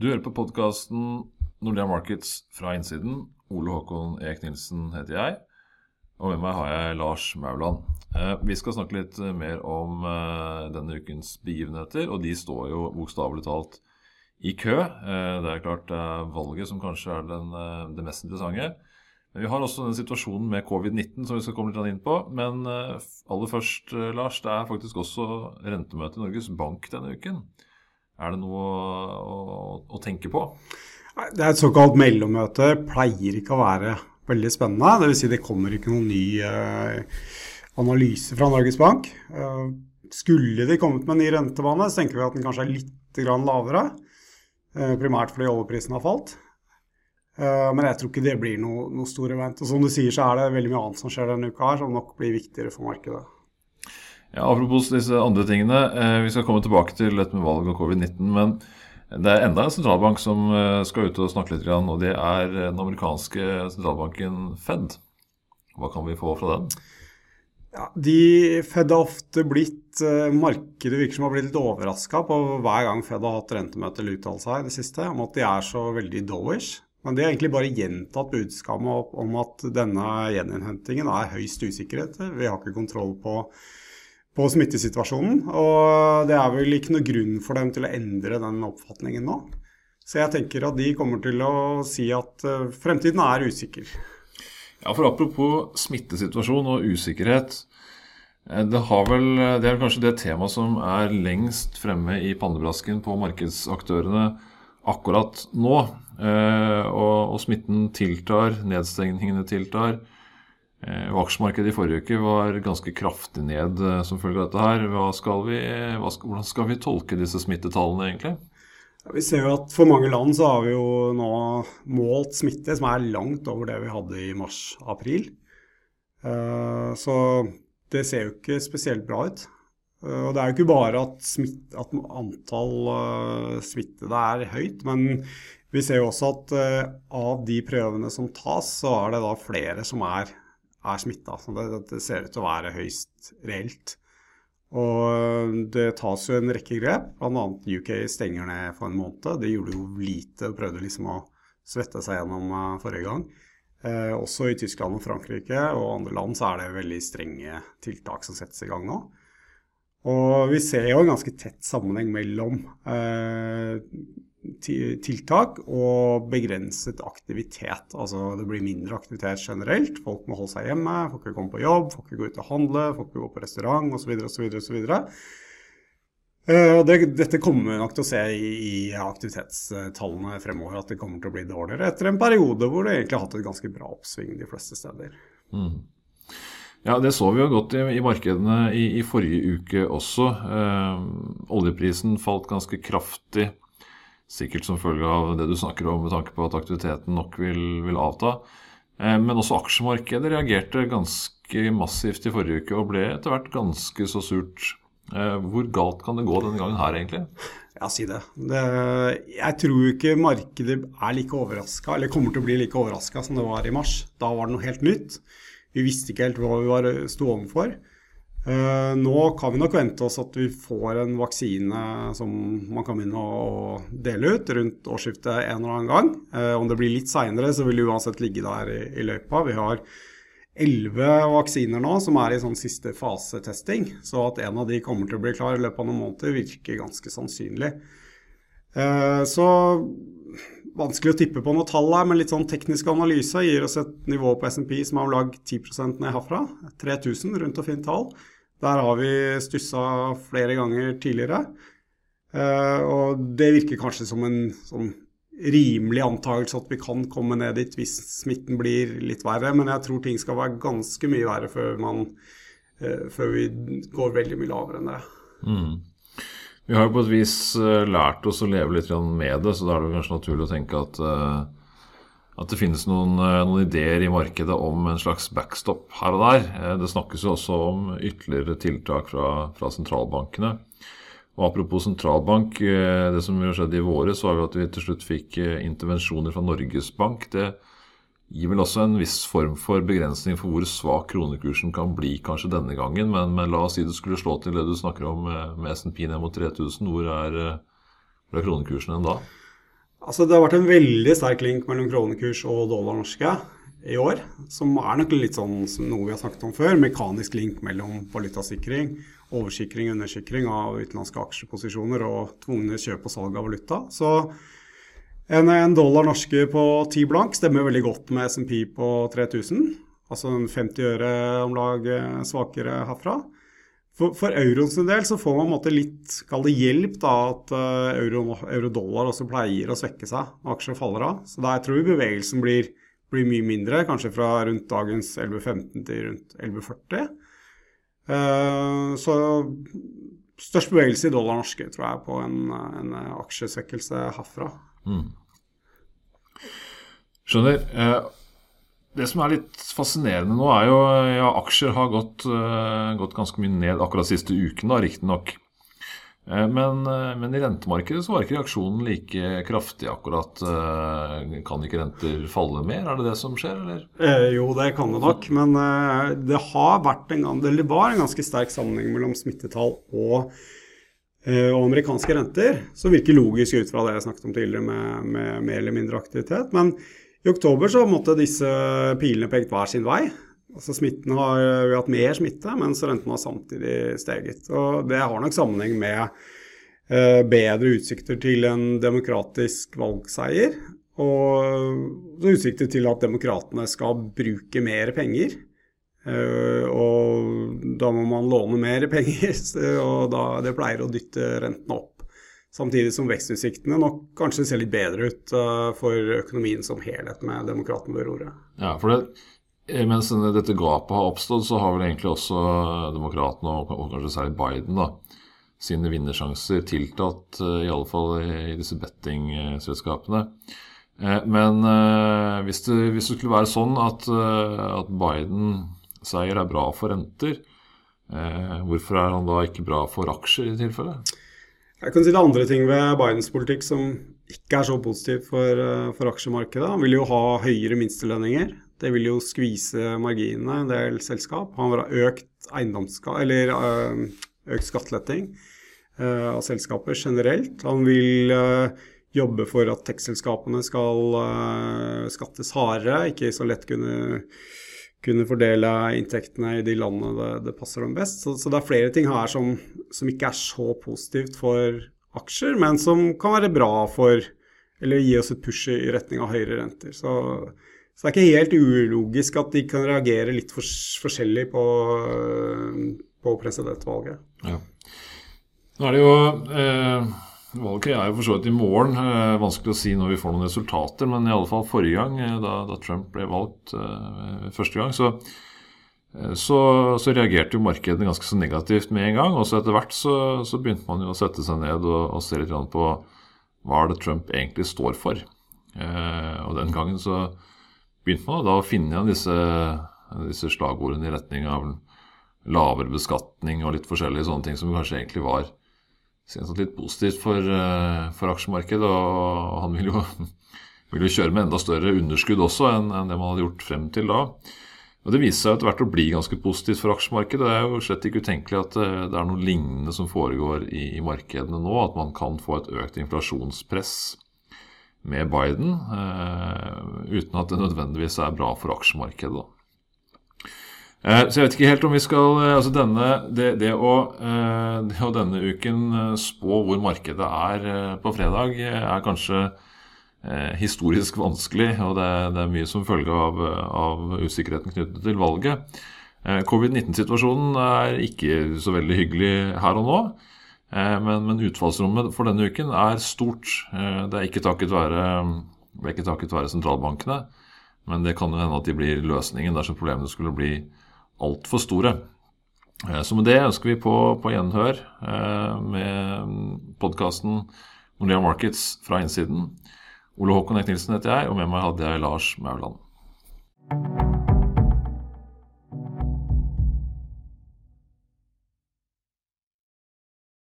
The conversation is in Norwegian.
Du hører på podkasten Nordea Markets fra innsiden. Ole Håkon Eek Nilsen heter jeg. Og med meg har jeg Lars Mauland. Eh, vi skal snakke litt mer om eh, denne ukens begivenheter, og de står jo bokstavelig talt i kø. Eh, det er klart det er valget som kanskje er den, det mest interessante. Men vi har også den situasjonen med covid-19 som vi skal komme litt inn på. Men aller først, Lars, det er faktisk også rentemøte i Norges Bank denne uken. Er det noe å, å, å tenke på? Det er et såkalt mellommøte. Pleier ikke å være veldig spennende. Dvs. Si det kommer ikke noen ny eh, analyse fra Norges Bank. Eh, skulle de kommet med en ny rentebane, så tenker vi at den kanskje er litt lavere. Eh, primært fordi oljeprisen har falt. Men jeg tror ikke det blir noe, noe stor event. Og som du sier, så er det veldig mye annet som skjer denne uka her, som nok blir viktigere for markedet. Ja, Apropos disse andre tingene. Vi skal komme tilbake til dette med valg og covid-19. men det er enda en sentralbank som eh, skal ut og snakke litt, og det er den amerikanske sentralbanken Fed. Hva kan vi få fra den? Ja, de Fed har ofte blitt Markedet virker som har blitt litt overraska på hver gang Fed har hatt rentemøte eller uttalt seg i det siste, om at de er så veldig dovish. Men de har egentlig bare gjentatt budskapet om at denne gjeninnhentingen er høyst usikkerhet. Vi har ikke kontroll på på smittesituasjonen. Og det er vel ikke noe grunn for dem til å endre den oppfatningen nå. Så jeg tenker at de kommer til å si at eh, fremtiden er usikker. Ja, for Apropos smittesituasjon og usikkerhet. Det det, vel, det er kanskje det temaet som er lengst fremme i pannebrasken på markedsaktørene akkurat nå. Eh, og, og smitten tiltar, nedstengningene tiltar. Eh, aksjemarkedet i forrige uke var ganske kraftig ned eh, som følge av dette. her. Skal vi, skal, hvordan skal vi tolke disse smittetallene, egentlig? Ja, vi ser jo at For mange land så har vi jo nå målt smitte som er langt over det vi hadde i mars-april. Uh, så det ser jo ikke spesielt bra ut. Og Det er jo ikke bare at, smitt, at antall smittede er høyt, men vi ser jo også at av de prøvene som tas, så er det da flere som er er smitta. Det, det, ser ut til å være høyst reelt. Og det tas jo en rekke grep. Bl.a. UK stenger ned for en måned. Det gjorde jo lite prøvde liksom å svette seg gjennom uh, forrige gang. Eh, også i Tyskland og Frankrike og andre land så er det veldig strenge tiltak som settes i gang nå. Og vi ser jo en ganske tett sammenheng mellom eh, tiltak og begrenset aktivitet. Altså det blir mindre aktivitet generelt. Folk må holde seg hjemme, folk ikke komme på jobb, folk ikke gå ut og handle, folk ikke gå på restaurant osv. osv. osv. Det, dette kommer vi nok til å se i, i, aktivitetstallene fremover, at det kommer til å bli dårligere etter en periode hvor det egentlig har hatt et ganske bra oppsving de fleste steder. Mm. Ja, Det så vi jo godt i, i markedene i, i, forrige uke også. Eh, oljeprisen falt ganske kraftig Sikkert som følge av det du snakker om med tanke på at aktiviteten nok vil, vil avta. Eh, men også aksjemarkedet reagerte ganske massivt i forrige uke og ble etter hvert ganske så surt. Eh, hvor galt kan det gå denne gangen her, egentlig? Ja, si det. det jeg tror ikke markedet er like overraska, eller kommer til å bli like overraska som det var i mars. Da var det noe helt nytt. Vi visste ikke helt hva vi var, sto overfor. Uh, nå kan vi nok vente oss at vi får en vaksine som man kan begynne å dele ut rundt årsskiftet en eller annen gang. Uh, om det blir litt seinere, så vil det uansett ligge der i løypa. Vi har elleve vaksiner nå som er i sånn siste fasetesting. Så at en av de kommer til å bli klar i løpet av noen måneder, virker ganske sannsynlig. Eh, så vanskelig å tippe på noe tall her, men litt sånn teknisk analyse gir oss et nivå på SMP som er om lag 10 ned herfra. 3000, rundt og fint tall. Der har vi stussa flere ganger tidligere. Uh, og det virker kanskje som en sånn rimelig antakelse at vi kan komme ned dit hvis smitten blir litt verre, men jeg tror ting skal være ganske mye verre før, man, uh, før vi går veldig mye lavere enn det. Mm. Vi har jo på et vis eh, lært oss å leve litt med det, så da er det kanskje naturlig å tenke at, eh, at det finnes noen, eh, noen, ideer i markedet om en slags backstop her og der. Det snakkes jo også om ytterligere tiltak fra, fra sentralbankene. Og Apropos sentralbank, det som skjedde i våres, var jo at vi til slutt fikk intervensjoner fra Norges Bank. Det gir vel også en viss form for begrensning for hvor svak kronekursen kan bli kanskje denne gangen. Men, men la oss si det skulle slå til det du snakker om med, S&P ned mot 3000. Hvor er, hvor er kronekursen enn da? Altså, det har vært en veldig sterk link mellom kronekurs og dollar norske i år. Som er nok litt sånn noe vi har snakket om før. Mekanisk link mellom valutasikring, oversikring og undersikring av utenlandske aksjeposisjoner og tvungne kjøp og salg av valuta. Så en, en dollar norske på 10 blank stemmer veldig godt med SMP på 3000. Altså 50 øre om lag eh, svakere herfra. For, for euroens del så får man litt kall det hjelp da, at euro-dollar euro også pleier å svekke seg når aksjer faller av. Så der tror vi bevegelsen blir, blir mye mindre, kanskje fra rundt dagens 11.15 til rundt 11.40. Uh, så størst bevegelse i dollar norske, tror jeg, på en, en aksjesvekkelse herfra. Mm. Skjønner. Uh det som er litt fascinerende nå, er jo ja, aksjer har gått, uh, gått ganske mye ned akkurat siste uken, da, riktignok. Uh, men, men i rentemarkedet så var ikke reaksjonen like kraftig akkurat. kan ikke renter falle mer? Er det det som skjer, eller? jo, det kan det nok. Men det har vært en, det var en ganske sterk sammenheng mellom smittetall og og amerikanske renter, så virker logisk ut fra det jeg snakket om tidligere, med, med mer eller mindre aktivitet. Men i oktober så måtte disse pilene pekt hver sin vei. Altså Smitten har vi hatt mer smitte, mens renten har samtidig steget. Og Det har nok sammenheng med eh, bedre utsikter til en demokratisk valgseier. Og utsikter til at demokratene skal bruke mer penger. Eh, og da må man låne mer penger, og da, det pleier å dytte rentene opp. Samtidig som vekstutsiktene nok kanskje ser litt bedre ut uh, for økonomien som helhet, med demokraten ved roret. Ja, for det, eh, mens dette gapet har oppstått, så har vel egentlig også demokratene, og, kanskje særlig Biden, da, sine vinnersjanser tiltatt, i alle fall i disse bettingselskapene. Men hvis, det, hvis, det, skulle være sånn at, at Biden-seier er bra for renter, hvorfor er han da ikke bra for aksjer i tilfelle? Jeg kan si det andre ting ved Bidens politikk som ikke er så positivt for, eh, for aksjemarkedet. Han vil jo ha høyere minstelønninger. Det vil jo skvise marginene en del selskap. Han vil ha økt eiendomsskatt, eller øh, økt skattletting øh, av selskaper generelt. Han vil jobbe for at tekstselskapene skal skattes hardere, ikke så lett kunne kunne fordele inntektene i de landene det, det passer dem best. Så, så, det er flere ting her som, som, ikke er så positivt for aksjer, men som kan være bra for Eller gi oss et push i retning av høyere renter. Så, så det er ikke helt ulogisk at de kan reagere litt for, forskjellig på, på presidentvalget. Ja. Nå er det jo eh Valget er jo for så vidt i morgen. Eh, vanskelig å si når vi får noen resultater. Men i alle fall forrige gang, eh, da, da Trump ble valgt eh, første gang, så, så, så, reagerte jo markedet ganske så negativt med en gang. Og så etter hvert så, så, begynte man jo å sette seg ned og, og se litt på hva er det Trump egentlig står for. Og den gangen så begynte man da å finne igjen disse, disse slagordene i retning av lavere beskatning og litt forskjellige sånne ting som kanskje egentlig var litt positivt for, eh, for, aksjemarkedet. Og han vil jo, vil jo, kjøre med enda større underskudd også enn, enn det man hadde gjort frem til da. Og Det viser seg etter hvert å bli ganske positivt for aksjemarkedet. Det er jo slett ikke utenkelig at eh, det er noe lignende som foregår i, i markedene nå. At man kan få et økt inflasjonspress med Biden, eh, uten at det nødvendigvis er bra for aksjemarkedet. da. Eh, så jeg vet ikke helt om vi skal eh, altså denne, det, det, å, eh, det, å, denne uken spå hvor markedet er på fredag, er kanskje historisk vanskelig. Og det, det er mye som følge av, av, usikkerheten knyttet til valget. Covid-19-situasjonen er ikke så veldig hyggelig her og nå. Men, men, utfallsrommet for denne uken er stort. Det er ikke takket være, ikke takket være sentralbankene. Men det kan jo hende at de blir løsningen dersom problemene skulle bli altfor store. Eh, så med det ønsker vi på, på gjenhør eh, med podkasten Nordea Markets fra innsiden. Ole Håkon Ekk Nilsen heter jeg, og med meg hadde jeg Lars Mauland.